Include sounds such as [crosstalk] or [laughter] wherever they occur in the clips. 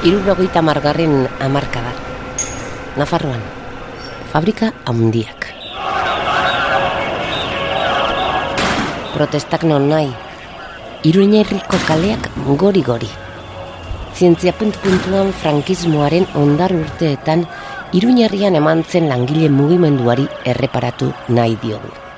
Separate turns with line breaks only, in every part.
Irurogeita margarren amarkada. Nafarroan, fabrika handiak. Protestak non nahi, Iruñerriko kaleak gori-gori. Zientzia puntu-puntuan frankismoaren ondar urteetan Iruñerrian eman zen langile mugimenduari erreparatu nahi diogu.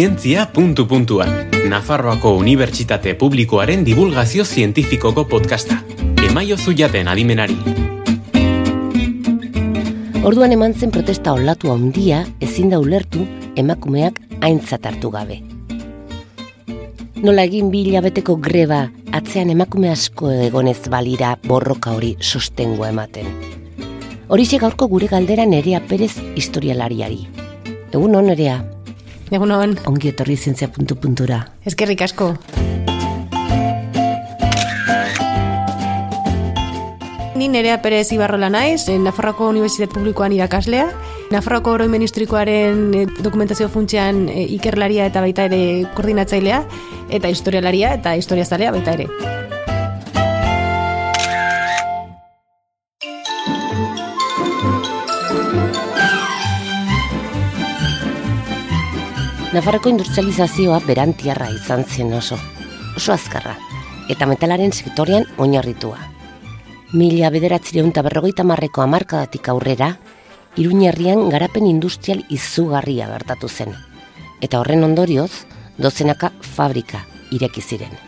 Zientzia puntu puntuan. Nafarroako Unibertsitate Publikoaren divulgazio zientifikoko podcasta. Emaio zuiaten adimenari.
Orduan eman zen protesta olatu handia ezin da ulertu emakumeak aintzat hartu gabe. Nola egin bi hilabeteko greba atzean emakume asko egonez balira borroka hori sostengoa ematen. Horixe gaurko gure galdera nerea perez historialariari. Egun hon nerea,
Egun hon,
ongi etorri zientzia puntu puntura.
eskerrik asko. Ni Nerea Perez Ibarrola naiz, Nafarroako Unibertsitate Publikoan irakaslea. Nafarroako Oroimen Historikoaren eh, dokumentazio funtsean eh, ikerlaria eta baita ere koordinatzailea, eta historialaria eta historiazalea baita ere.
Nafarroko industrializazioa berantiarra izan zen oso, oso azkarra, eta metalaren sektorean oinarritua. Mila bederatzireun eta berrogeita marreko amarkadatik aurrera, Iruñerrian garapen industrial izugarria gertatu zen. Eta horren ondorioz, dozenaka fabrika ireki ziren.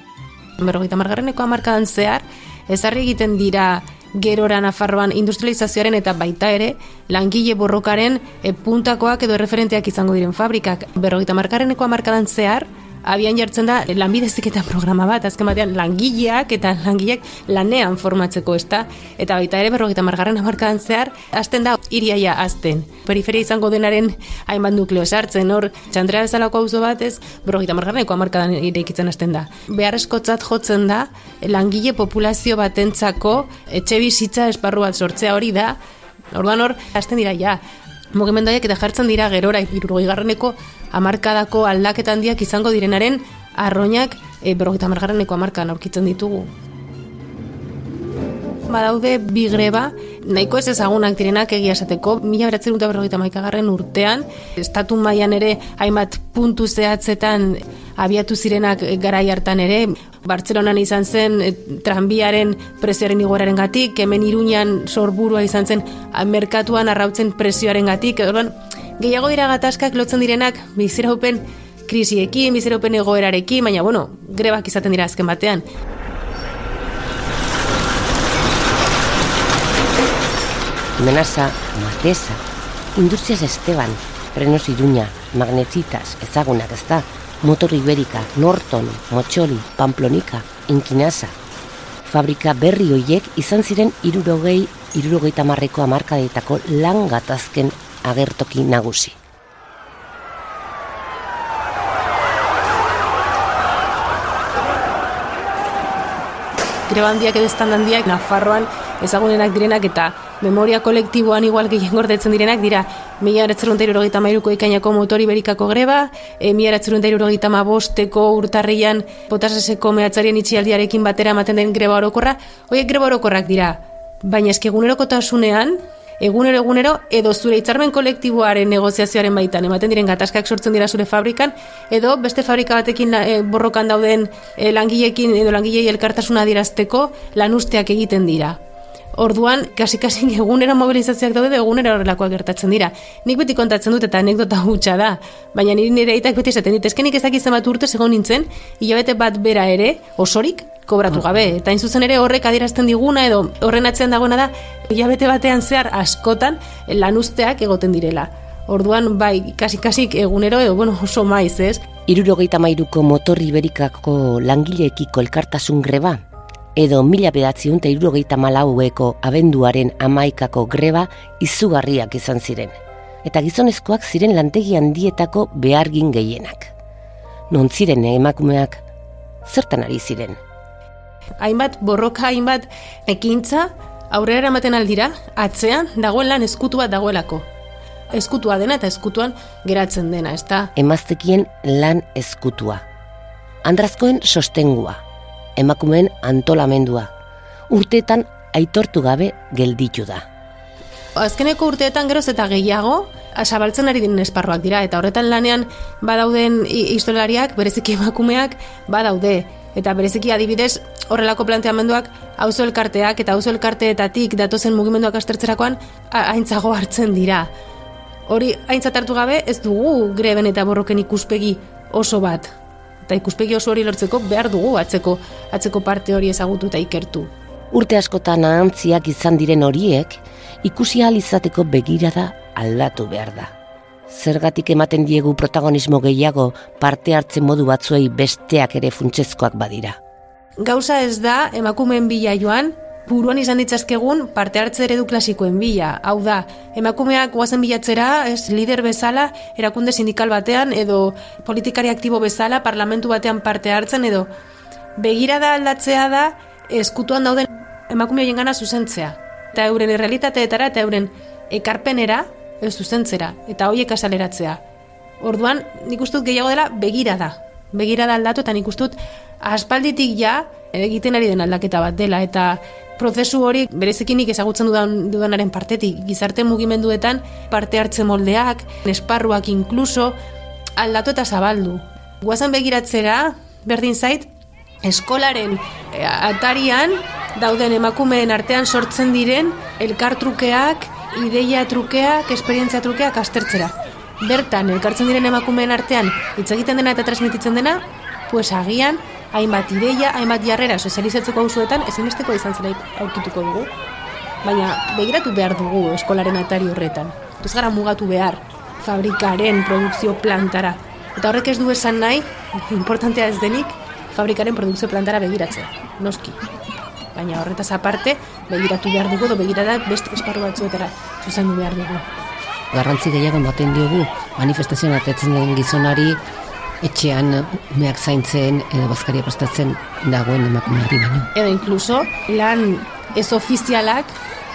Berrogeita margarreneko hamarkadan zehar, ezarri egiten dira gerora Nafarroan industrializazioaren eta baita ere langile borrokaren e, puntakoak edo referenteak izango diren fabrikak. Berrogeita margarreneko hamarkadan zehar, abian jartzen da lanbide heziketa programa bat, azken batean langileak eta langileak lanean formatzeko ez da, eta baita ere berrogeita margarren hamarkadan zehar, hasten da iriaia azten. Periferia izango denaren hainbat nukleo sartzen, hor txandrea bezalako auzo bat ez, berrogeita margarreneko hamarkadan irekitzen hasten da. Beharrezkotzat jotzen da, langile populazio batentzako etxe bizitza esparru bat sortzea hori da, Orduan hor, hasten dira ja, mugimendoiak eta jartzen dira gerora irurogei garreneko amarkadako aldaketa handiak izango direnaren arroinak e, berrogeita amargarreneko amarkan aurkitzen ditugu. Badaude bi greba, nahiko ez ezagunak direnak egia esateko, mila beratzen dut berrogeita maikagarren urtean, estatu mailan ere hainbat puntu zehatzetan abiatu zirenak garai hartan ere, Bartzelonan izan zen e, tranbiaren prezioaren igoeraren gatik, hemen iruñan sorburua izan zen merkatuan arrautzen prezioaren gatik, orduan, gehiago dira gatazkak lotzen direnak biziraupen krisiekin, biziraupen egoerarekin, baina bueno, grebak izaten dira azken batean.
Menasa, Matesa, Industrias Esteban, Frenos Iruña, Magnetitas, ezagunak ez da, Motor Iberika, Norton, Motxoli, Pamplonika, Inkinasa. Fabrika berri hoiek izan ziren irurogei, irurogeita marreko amarkadetako lan gatazken agertoki nagusi.
greba handiak edo handiak Nafarroan ezagunenak direnak eta memoria kolektiboan igual gehien gordetzen direnak dira mila eratzerun eta irurogeita mairuko ikainako motori berikako greba, e, mila eratzerun eta irurogeita bosteko urtarrian potaseseko mehatzarien itxialdiarekin batera ematen den greba orokorra, horiek greba orokorrak dira. Baina eski egunerokotasunean, egunero egunero edo zure hitzarmen kolektiboaren negoziazioaren baitan ematen diren gatazkak sortzen dira zure fabrikan edo beste fabrika batekin e, borrokan dauden e, langileekin edo langilei elkartasuna dirazteko lanusteak egiten dira. Orduan, kasi-kasi [laughs] egunero mobilizazioak daude, egunero horrelakoak gertatzen dira. Nik beti kontatzen dut eta anekdota hutsa da, baina nire nire aitak beti esaten dit, eskenik ez dakit zenbat urte segon nintzen, hilabete bat bera ere, osorik, kobratu gabe. Eta hain zuzen ere horrek adierazten diguna edo horren atzean dagoena da, hilabete batean zehar askotan lanuzteak egoten direla. Orduan, bai, kasi-kasi egunero edo, bueno, oso maiz, ez?
Irurogeita mairuko motor iberikako langileekiko elkartasun greba, edo mila bedatziun eta irurogeita malaueko abenduaren amaikako greba izugarriak izan ziren. Eta gizonezkoak ziren lantegi handietako behargin gehienak. Non ziren emakumeak, zertan ari ziren.
hainbat borroka, hainbat ekintza aurrera eramaten aldira, atzean dagoen lan eskutu bat dagoelako. eskutua dena eta eskutuan geratzen dena, ez da?
Emaztekien lan eskutua. Andrazkoen sostengua. Emakumeen antolamendua. Urteetan aitortu gabe gelditu da.
Azkeneko urteetan geroz eta gehiago, asabaltzen ari diren esparruak dira, eta horretan lanean badauden historialariak, bereziki emakumeak, badaude. Eta bereziki adibidez, horrelako planteamenduak auzo elkarteak eta auzo elkarteetatik datozen mugimenduak astertzerakoan haintzago hartzen dira. Hori aintzat hartu gabe ez dugu greben eta borroken ikuspegi oso bat. Eta ikuspegi oso hori lortzeko behar dugu atzeko, atzeko parte hori ezagutu eta ikertu.
Urte askotan ahantziak izan diren horiek, ikusi izateko begirada aldatu behar da. Zergatik ematen diegu protagonismo gehiago parte hartzen modu batzuei besteak ere funtsezkoak badira.
Gauza ez da emakumeen bila joan, buruan izan ditzazkegun parte hartze eredu klasikoen bila. Hau da, emakumeak guazen bilatzera, ez lider bezala, erakunde sindikal batean, edo politikari aktibo bezala, parlamentu batean parte hartzen, edo begirada aldatzea da, eskutuan dauden emakume hoien gana zuzentzea. Eta euren errealitateetara eta euren ekarpenera, ez zuzentzera, eta hoiek asaleratzea. Orduan, nik ustut gehiago dela begirada. Begirada aldatu eta nik ustut aspalditik ja egiten ari den aldaketa bat dela eta prozesu hori berezikinik ezagutzen dudan, dudanaren partetik gizarte mugimenduetan parte hartze moldeak, esparruak inkluso aldatu eta zabaldu. Guazan begiratzera, berdin zait, eskolaren e, atarian dauden emakumeen artean sortzen diren elkartrukeak, ideia trukeak, esperientzia trukeak astertzera. Bertan, elkartzen diren emakumeen artean hitz egiten dena eta transmititzen dena, pues agian, hainbat ideia, hainbat jarrera sozializatzeko hausuetan ezinbesteko izan zela aurkituko dugu. Baina, begiratu behar dugu eskolaren atari horretan. Ez gara mugatu behar fabrikaren produkzio plantara. Eta horrek ez du esan nahi, importantea ez denik, fabrikaren produkzio plantara begiratzea. Noski. Baina horretaz aparte, begiratu behar dugu, do begirada beste esparru batzuetara zuzendu behar dugu.
Garrantzi gehiago ematen diogu, manifestazioan atetzen den gizonari, etxean meak zaintzen edo bazkaria prestatzen dagoen emakumeari baino.
Edo inkluso, lan ez ofizialak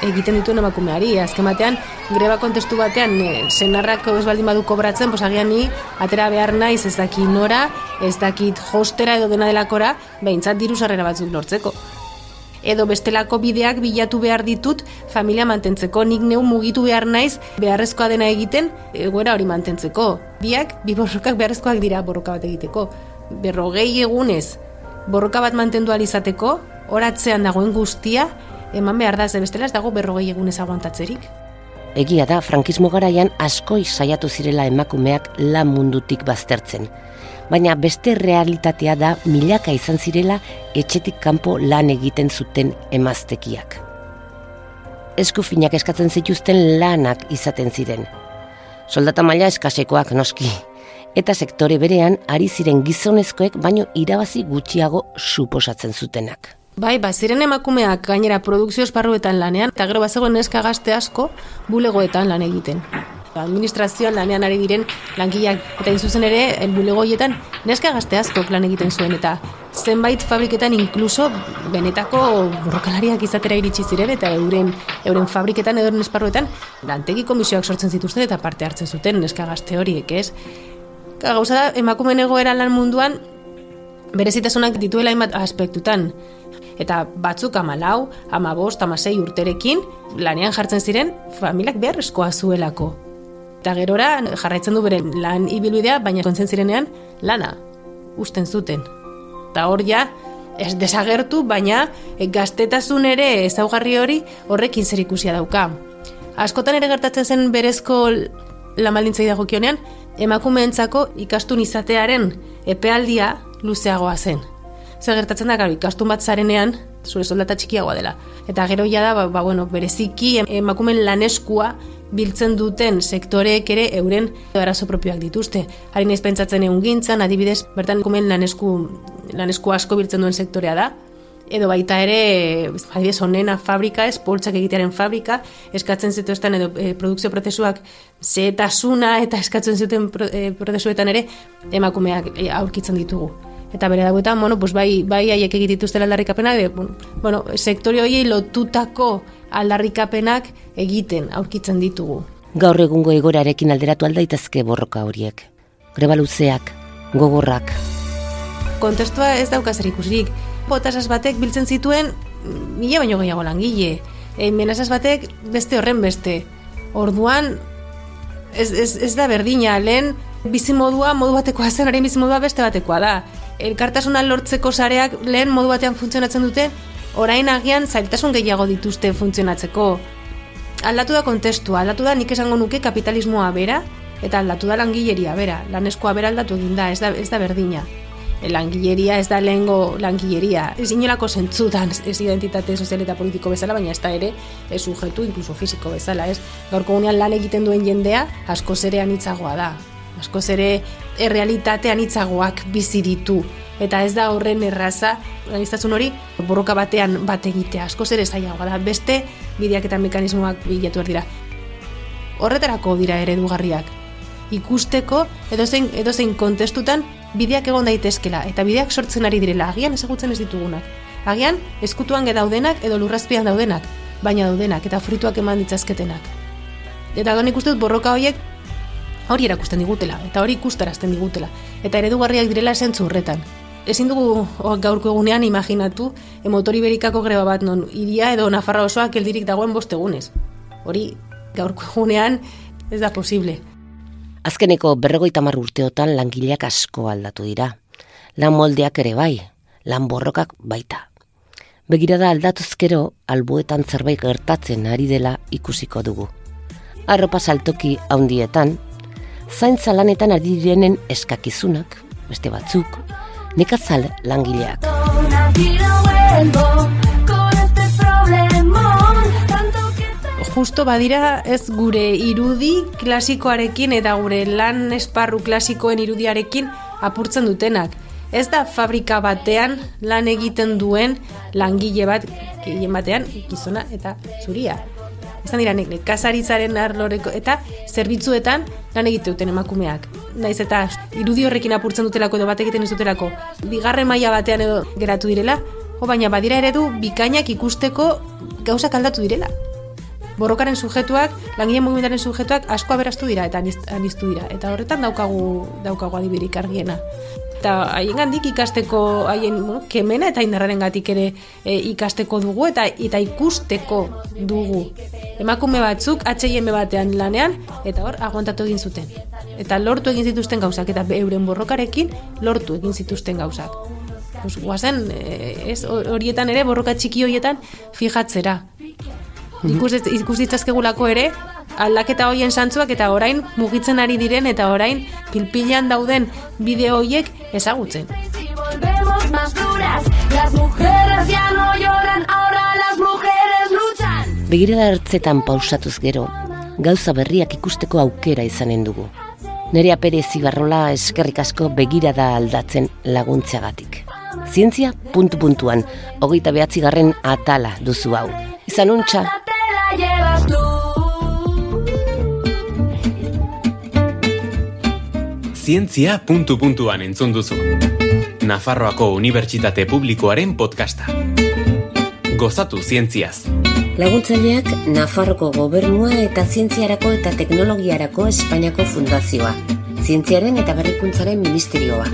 egiten dituen emakumeari. Azken batean, greba kontestu batean, e, senarrak ez baldin badu kobratzen, pos agian ni, atera behar naiz ez dakit nora, ez dakit hostera edo dena delakora, behintzat diru sarrera batzuk lortzeko edo bestelako bideak bilatu behar ditut familia mantentzeko. Nik neu mugitu behar naiz beharrezkoa dena egiten egoera hori mantentzeko. Biak, bi borrokak beharrezkoak dira borroka bat egiteko. Berrogei egunez borroka bat mantendu alizateko, horatzean dagoen guztia, eman behar da, ze bestela ez dago berrogei egunez aguantatzerik.
Egia da, frankismo garaian askoi saiatu zirela emakumeak lan mundutik baztertzen baina beste realitatea da milaka izan zirela etxetik kanpo lan egiten zuten emaztekiak. Eskufinak eskatzen zituzten lanak izaten ziren. Soldata maila eskasekoak noski. Eta sektore berean ari ziren gizonezkoek baino irabazi gutxiago suposatzen zutenak.
Bai, ba, ziren emakumeak gainera produkzio esparruetan lanean, eta gero bazegoen neska gazte asko bulegoetan lan egiten administrazioan lanean ari diren langileak eta zuzen ere bulegoietan neska gazte asko plan egiten zuen eta zenbait fabriketan inkluso benetako borrokalariak izatera iritsi ziren eta euren euren fabriketan edo esparruetan lantegi komisioak sortzen zituzten eta parte hartzen zuten neska gazte horiek, ez? Gauza da, emakumen egoera lan munduan berezitasunak dituela hainbat aspektutan eta batzuk amalau, amabost, amasei urterekin, lanean jartzen ziren, familiak beharrezkoa zuelako. Eta gerora jarraitzen du beren lan ibilbidea, baina kontzen zirenean lana usten zuten. Eta hor ja, ez desagertu, baina gaztetasun ere ezaugarri hori horrekin zer ikusia dauka. Askotan ere gertatzen zen berezko lamaldintzai dagokionean, emakumeentzako ikastun izatearen epealdia luzeagoa zen. Zer gertatzen da, garo, ikastun bat zarenean, zure soldata txikiagoa dela. Eta gero ja da, ba, ba, bueno, bereziki emakumen laneskua biltzen duten sektoreek ere euren arazo propioak dituzte. Hari naiz pentsatzen egun gintzan, adibidez, bertan emakumen lanesku, lanesku asko biltzen duen sektorea da, edo baita ere, adibidez, onena fabrika, ez, poltsak egitearen fabrika, eskatzen zituzten edo e, produkzio prozesuak zehetasuna eta eskatzen zuten e, prozesuetan ere emakumeak e, aurkitzen ditugu eta bere dagoetan, bueno, pues bai, bai haiek egitituzten aldarrikapenak, de, bueno, bueno, sektori horiei lotutako aldarrikapenak egiten aurkitzen ditugu.
Gaur egungo egorarekin alderatu aldaitezke borroka horiek. Greba luzeak, gogorrak.
Kontestua ez dauka zer ikusirik. Botasas batek biltzen zituen mila baino gehiago langile. E, menasas batek beste horren beste. Orduan, ez, ez, ez da berdina, lehen bizimodua modu batekoa zen, hori bizimodua beste batekoa da. Elkartasuna lortzeko sareak lehen modu batean funtzionatzen dute, orain agian zailtasun gehiago dituzte funtzionatzeko. Aldatu da kontestua, aldatu da nik esango nuke kapitalismoa bera, eta aldatu da langileria bera, laneskoa bera aldatu egin da, ez da, ez da berdina langileria ez da lehengo langileria. Ez inolako zentzutan ez identitate sozial eta politiko bezala, baina ez da ere ez sujetu, inkluso fisiko bezala, ez? Gaurko gunean lan egiten duen jendea, asko zere anitzagoa da. Asko zere errealitate anitzagoak bizi ditu. Eta ez da horren erraza, laniztasun hori, borroka batean bat egitea, asko zere zailagoa da. Beste, bideak eta mekanismoak bilatu dira. Horretarako dira eredugarriak. Ikusteko, edozein, edozein kontestutan, bideak egon daitezkela eta bideak sortzen ari direla agian ezagutzen ez ditugunak. Agian eskutuan daudenak edo lurrazpian daudenak, baina daudenak eta fruituak eman ditzazketenak. Eta gani ikusten dut borroka horiek hori erakusten digutela eta hori ikustarazten digutela eta eredugarriak direla esentzu horretan. Ezin dugu gaurko egunean imaginatu emotori berikako greba bat non iria edo Nafarra osoak eldirik dagoen bostegunez. Hori gaurko egunean ez da posible.
Azkeneko berregoita mar urteotan langileak asko aldatu dira. Lan moldeak ere bai, lan borrokak baita. Begirada aldatuzkero, albuetan zerbait gertatzen ari dela ikusiko dugu. Arropa saltoki haundietan, zaintza lanetan ari direnen eskakizunak, beste batzuk, nekazal langileak
justo badira ez gure irudi klasikoarekin eta gure lan esparru klasikoen irudiarekin apurtzen dutenak. Ez da fabrika batean lan egiten duen langile bat, gehien batean, gizona eta zuria. Ez dira nek, nekazaritzaren arloreko eta zerbitzuetan lan egite duten emakumeak. Naiz eta irudi horrekin apurtzen dutelako edo bat egiten ez dutelako, bigarren maila batean edo geratu direla, jo baina badira eredu bikainak ikusteko gauzak aldatu direla borrokaren sujetuak, langile mugimenduaren sujetuak asko aberastu dira eta aniztu dira. Eta horretan daukagu daukagu adibirik argiena. Eta haien gandik ikasteko, haien bueno, kemena eta indarraren gatik ere e, ikasteko dugu eta eta ikusteko dugu. Emakume batzuk H&M batean lanean eta hor aguantatu egin zuten. Eta lortu egin zituzten gauzak eta euren borrokarekin lortu egin zituzten gauzak. Pues, guazen, e, ez, horietan ere, borroka txiki horietan, fijatzera. Ikus, ikus ditzazkegulako ere, aldaketa hoien santzuak eta orain mugitzen ari diren eta orain pilpilan dauden bideo hoiek ezagutzen.
Begirada hartzetan pausatuz gero, gauza berriak ikusteko aukera izanen dugu. Nerea Perez Ibarrola eskerrik asko begirada aldatzen laguntzeagatik. Zientzia puntu-puntuan, hogeita behatzigarren atala duzu hau. Izan untxa,
Zientzia puntu puntuan entzun duzu. Nafarroako Unibertsitate Publikoaren podcasta. Gozatu zientziaz.
Laguntzaileak Nafarroko Gobernua eta Zientziarako eta Teknologiarako Espainiako Fundazioa. Zientziaren eta Berrikuntzaren Ministerioa.